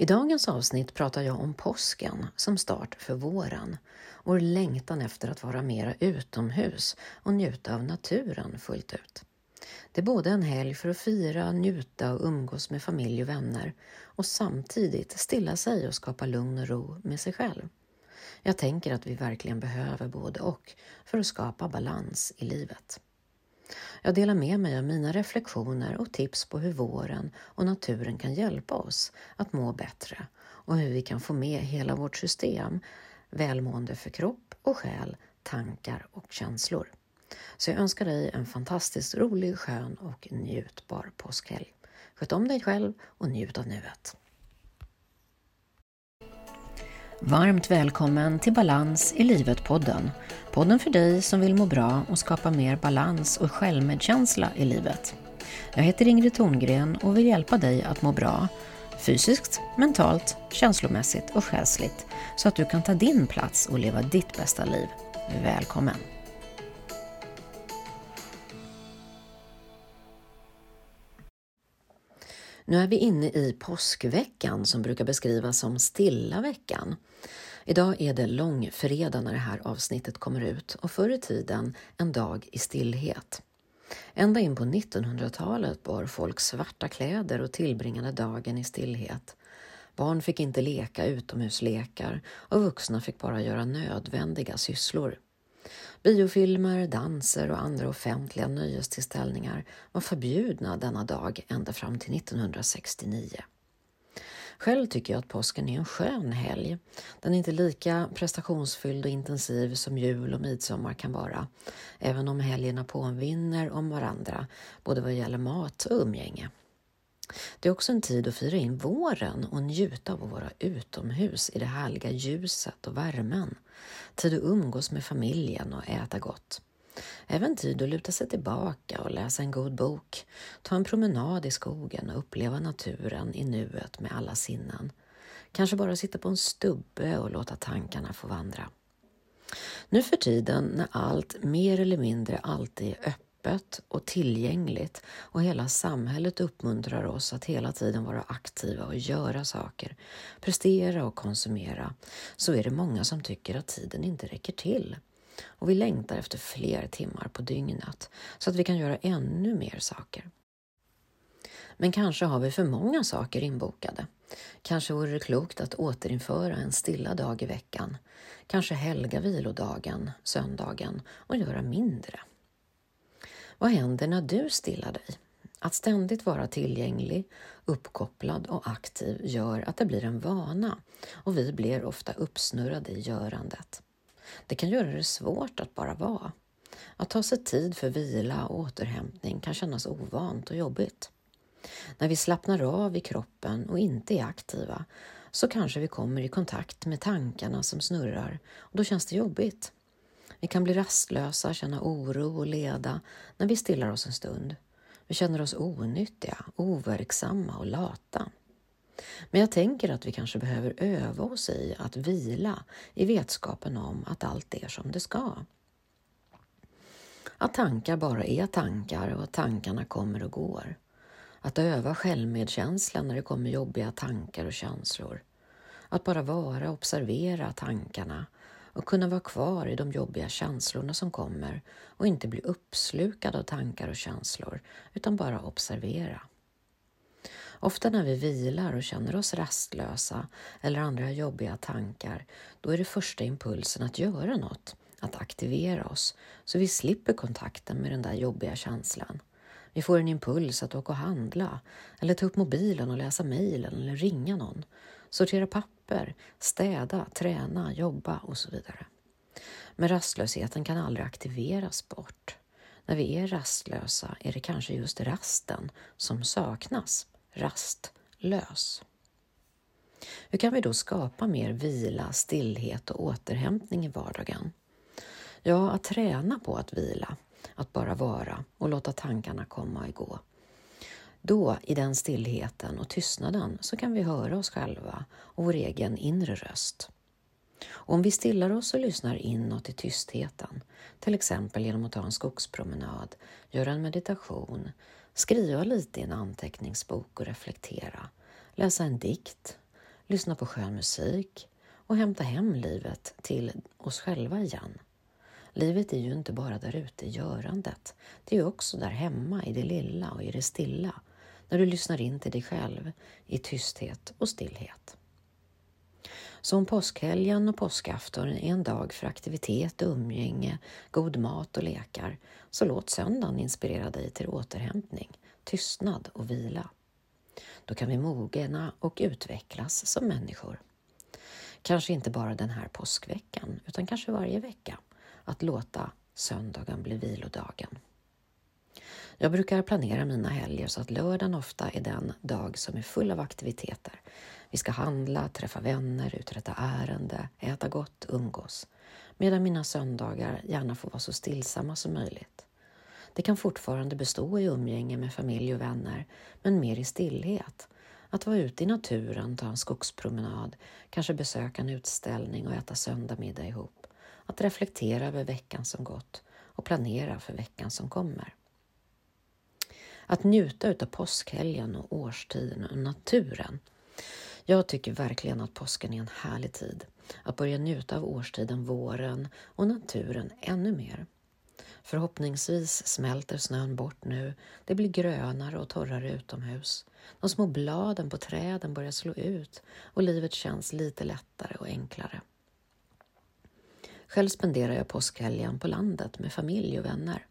I dagens avsnitt pratar jag om påsken som start för våren och längtan efter att vara mera utomhus och njuta av naturen fullt ut. Det är både en helg för att fira, njuta och umgås med familj och vänner och samtidigt stilla sig och skapa lugn och ro med sig själv. Jag tänker att vi verkligen behöver både och för att skapa balans i livet. Jag delar med mig av mina reflektioner och tips på hur våren och naturen kan hjälpa oss att må bättre och hur vi kan få med hela vårt system, välmående för kropp och själ, tankar och känslor. Så jag önskar dig en fantastiskt rolig, skön och njutbar påskhelg. Sköt om dig själv och njut av nuet. Varmt välkommen till Balans i livet-podden. Podden för dig som vill må bra och skapa mer balans och självmedkänsla i livet. Jag heter Ingrid Thorngren och vill hjälpa dig att må bra fysiskt, mentalt, känslomässigt och själsligt så att du kan ta din plats och leva ditt bästa liv. Välkommen! Nu är vi inne i påskveckan som brukar beskrivas som stilla veckan. Idag är det långfredag när det här avsnittet kommer ut och förr i tiden en dag i stillhet. Ända in på 1900-talet bar folk svarta kläder och tillbringade dagen i stillhet. Barn fick inte leka utomhuslekar och vuxna fick bara göra nödvändiga sysslor. Biofilmer, danser och andra offentliga nöjestillställningar var förbjudna denna dag ända fram till 1969. Själv tycker jag att påsken är en skön helg. Den är inte lika prestationsfylld och intensiv som jul och midsommar kan vara, även om helgerna påminner om varandra, både vad gäller mat och umgänge. Det är också en tid att fira in våren och njuta av att vara utomhus i det härliga ljuset och värmen. Tid att umgås med familjen och äta gott. Även tid att luta sig tillbaka och läsa en god bok, ta en promenad i skogen och uppleva naturen i nuet med alla sinnen. Kanske bara sitta på en stubbe och låta tankarna få vandra. Nu för tiden när allt mer eller mindre alltid är öppet och tillgängligt och hela samhället uppmuntrar oss att hela tiden vara aktiva och göra saker, prestera och konsumera, så är det många som tycker att tiden inte räcker till. Och vi längtar efter fler timmar på dygnet så att vi kan göra ännu mer saker. Men kanske har vi för många saker inbokade. Kanske vore det klokt att återinföra en stilla dag i veckan. Kanske helga vilodagen, söndagen och göra mindre. Vad händer när du stillar dig? Att ständigt vara tillgänglig, uppkopplad och aktiv gör att det blir en vana och vi blir ofta uppsnurrade i görandet. Det kan göra det svårt att bara vara. Att ta sig tid för vila och återhämtning kan kännas ovant och jobbigt. När vi slappnar av i kroppen och inte är aktiva så kanske vi kommer i kontakt med tankarna som snurrar och då känns det jobbigt. Vi kan bli rastlösa, känna oro och leda när vi stillar oss en stund. Vi känner oss onyttiga, overksamma och lata. Men jag tänker att vi kanske behöver öva oss i att vila i vetskapen om att allt är som det ska. Att tankar bara är tankar och att tankarna kommer och går. Att öva självmedkänsla när det kommer jobbiga tankar och känslor. Att bara vara och observera tankarna och kunna vara kvar i de jobbiga känslorna som kommer och inte bli uppslukad av tankar och känslor utan bara observera. Ofta när vi vilar och känner oss rastlösa eller andra jobbiga tankar, då är det första impulsen att göra något, att aktivera oss, så vi slipper kontakten med den där jobbiga känslan. Vi får en impuls att åka och handla, eller ta upp mobilen och läsa mejlen eller ringa någon sortera papper, städa, träna, jobba och så vidare. Men rastlösheten kan aldrig aktiveras bort. När vi är rastlösa är det kanske just rasten som saknas, rastlös. Hur kan vi då skapa mer vila, stillhet och återhämtning i vardagen? Ja, att träna på att vila, att bara vara och låta tankarna komma och gå. Då, i den stillheten och tystnaden, så kan vi höra oss själva och vår egen inre röst. Och om vi stillar oss och lyssnar inåt i tystheten, till exempel genom att ta en skogspromenad, göra en meditation, skriva lite i en anteckningsbok och reflektera, läsa en dikt, lyssna på skön musik och hämta hem livet till oss själva igen. Livet är ju inte bara där ute i görandet. Det är också där hemma i det lilla och i det stilla. När du lyssnar in till dig själv i tysthet och stillhet. Så om påskhelgen och påskafton är en dag för aktivitet och umgänge, god mat och lekar, så låt söndagen inspirera dig till återhämtning, tystnad och vila. Då kan vi mogna och utvecklas som människor. Kanske inte bara den här påskveckan, utan kanske varje vecka. Att låta söndagen bli vilodagen. Jag brukar planera mina helger så att lördagen ofta är den dag som är full av aktiviteter. Vi ska handla, träffa vänner, uträtta ärende, äta gott, umgås. Medan mina söndagar gärna får vara så stillsamma som möjligt. Det kan fortfarande bestå i umgänge med familj och vänner, men mer i stillhet. Att vara ute i naturen, ta en skogspromenad, kanske besöka en utställning och äta söndagsmiddag ihop. Att reflektera över veckan som gått och planera för veckan som kommer. Att njuta utav påskhelgen och årstiden och naturen. Jag tycker verkligen att påsken är en härlig tid. Att börja njuta av årstiden, våren och naturen ännu mer. Förhoppningsvis smälter snön bort nu. Det blir grönare och torrare utomhus. De små bladen på träden börjar slå ut och livet känns lite lättare och enklare. Själv spenderar jag påskhelgen på landet med familj och vänner.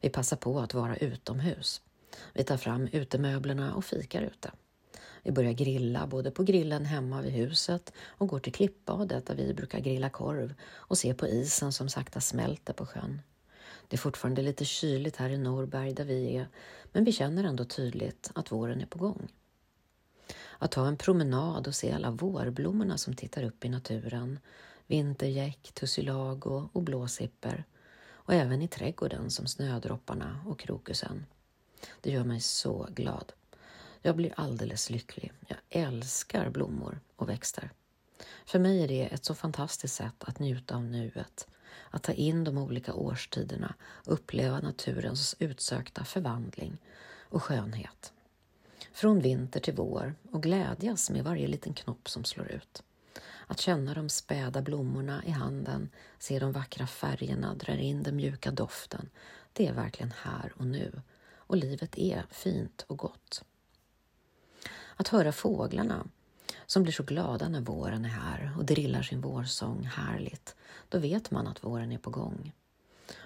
Vi passar på att vara utomhus. Vi tar fram utemöblerna och fikar ute. Vi börjar grilla både på grillen hemma vid huset och går till klippbadet där vi brukar grilla korv och se på isen som sakta smälter på sjön. Det är fortfarande lite kyligt här i Norberg där vi är, men vi känner ändå tydligt att våren är på gång. Att ta en promenad och se alla vårblommorna som tittar upp i naturen, vintergäck, tussilago och blåsipper och även i trädgården som snödropparna och krokusen. Det gör mig så glad. Jag blir alldeles lycklig. Jag älskar blommor och växter. För mig är det ett så fantastiskt sätt att njuta av nuet, att ta in de olika årstiderna, uppleva naturens utsökta förvandling och skönhet. Från vinter till vår och glädjas med varje liten knopp som slår ut. Att känna de späda blommorna i handen, se de vackra färgerna, dra in den mjuka doften. Det är verkligen här och nu. Och livet är fint och gott. Att höra fåglarna som blir så glada när våren är här och drillar sin vårsång härligt, då vet man att våren är på gång.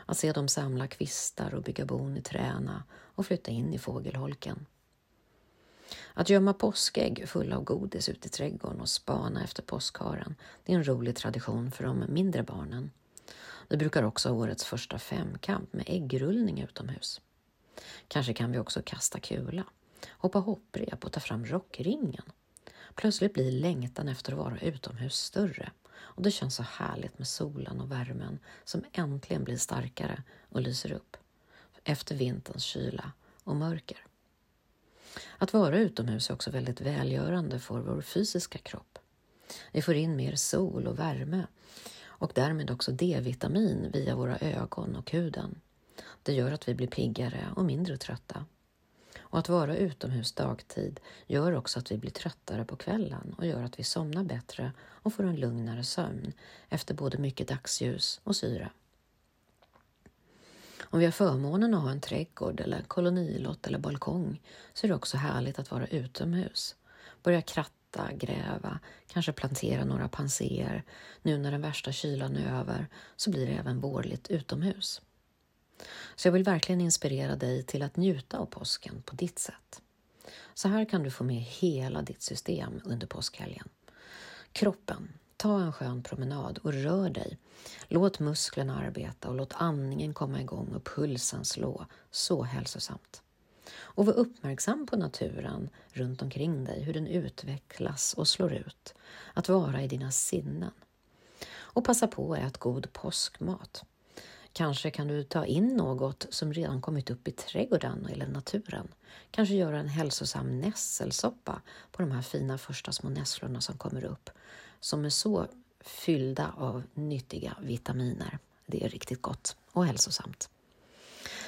Att se dem samla kvistar och bygga bon i träna och flytta in i fågelholken. Att gömma påskägg fulla av godis ute i trädgården och spana efter påskharen, det är en rolig tradition för de mindre barnen. Vi brukar också ha årets första femkamp med äggrullning utomhus. Kanske kan vi också kasta kula, hoppa hopprep och ta fram rockringen. Plötsligt blir längtan efter att vara utomhus större och det känns så härligt med solen och värmen som äntligen blir starkare och lyser upp efter vinterns kyla och mörker. Att vara utomhus är också väldigt välgörande för vår fysiska kropp. Vi får in mer sol och värme och därmed också D-vitamin via våra ögon och huden. Det gör att vi blir piggare och mindre trötta. Och att vara utomhus dagtid gör också att vi blir tröttare på kvällen och gör att vi somnar bättre och får en lugnare sömn efter både mycket dagsljus och syre. Om vi har förmånen att ha en trädgård eller kolonilott eller balkong så är det också härligt att vara utomhus. Börja kratta, gräva, kanske plantera några panser. Nu när den värsta kylan är över så blir det även vårligt utomhus. Så jag vill verkligen inspirera dig till att njuta av påsken på ditt sätt. Så här kan du få med hela ditt system under påskhelgen. Kroppen, ta en skön promenad och rör dig. Låt musklerna arbeta och låt andningen komma igång och pulsen slå. Så hälsosamt. Och var uppmärksam på naturen runt omkring dig, hur den utvecklas och slår ut. Att vara i dina sinnen. Och passa på att äta god påskmat. Kanske kan du ta in något som redan kommit upp i trädgården eller naturen. Kanske göra en hälsosam nässelsoppa på de här fina första små nässlorna som kommer upp, som är så fyllda av nyttiga vitaminer. Det är riktigt gott och hälsosamt.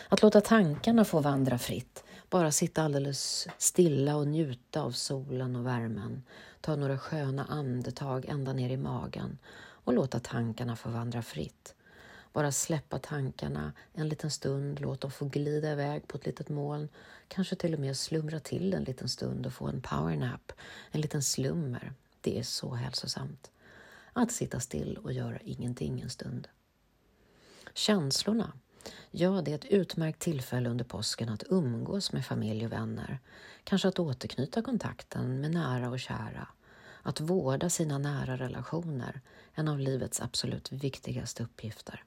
Att låta tankarna få vandra fritt bara sitta alldeles stilla och njuta av solen och värmen. Ta några sköna andetag ända ner i magen och låta tankarna få vandra fritt. Bara släppa tankarna en liten stund, låt dem få glida iväg på ett litet moln. Kanske till och med slumra till en liten stund och få en powernap, en liten slummer. Det är så hälsosamt. Att sitta still och göra ingenting en stund. Känslorna. Ja, det är ett utmärkt tillfälle under påsken att umgås med familj och vänner. Kanske att återknyta kontakten med nära och kära. Att vårda sina nära relationer, en av livets absolut viktigaste uppgifter.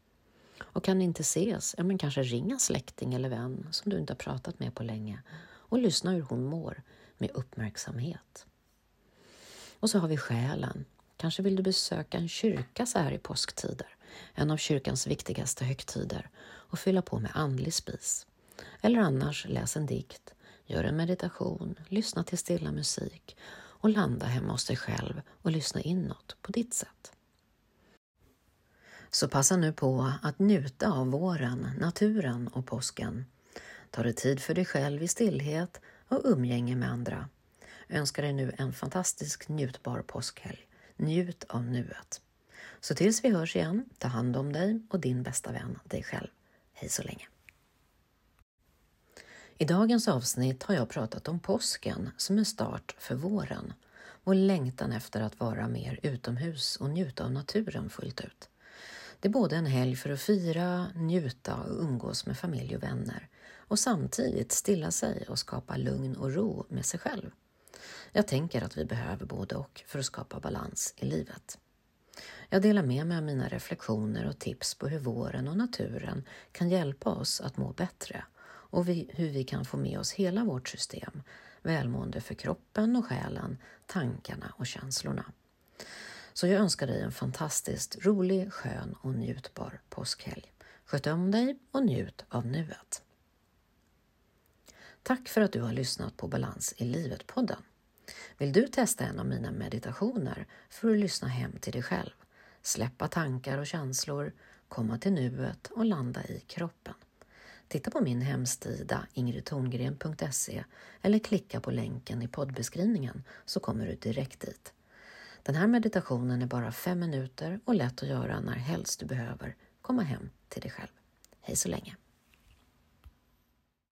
Och kan ni inte ses, ja men kanske ringa släkting eller vän som du inte har pratat med på länge och lyssna hur hon mår med uppmärksamhet. Och så har vi själen. Kanske vill du besöka en kyrka så här i påsktider, en av kyrkans viktigaste högtider, och fylla på med andlig spis. Eller annars läs en dikt, gör en meditation, lyssna till stilla musik och landa hemma hos dig själv och lyssna inåt på ditt sätt. Så passa nu på att njuta av våren, naturen och påsken. Ta dig tid för dig själv i stillhet och umgänge med andra. Jag önskar dig nu en fantastisk njutbar påskhelg. Njut av nuet. Så tills vi hörs igen, ta hand om dig och din bästa vän, dig själv. Hej så länge! I dagens avsnitt har jag pratat om påsken som en start för våren och längtan efter att vara mer utomhus och njuta av naturen fullt ut. Det är både en helg för att fira, njuta och umgås med familj och vänner och samtidigt stilla sig och skapa lugn och ro med sig själv. Jag tänker att vi behöver både och för att skapa balans i livet. Jag delar med mig av mina reflektioner och tips på hur våren och naturen kan hjälpa oss att må bättre och vi, hur vi kan få med oss hela vårt system, välmående för kroppen och själen, tankarna och känslorna. Så jag önskar dig en fantastiskt rolig, skön och njutbar påskhelg. Sköt om dig och njut av nuet. Tack för att du har lyssnat på Balans i livet-podden. Vill du testa en av mina meditationer för att lyssna hem till dig själv, släppa tankar och känslor, komma till nuet och landa i kroppen? Titta på min hemsida ingridtorngren.se eller klicka på länken i poddbeskrivningen så kommer du direkt dit. Den här meditationen är bara fem minuter och lätt att göra när helst du behöver komma hem till dig själv. Hej så länge!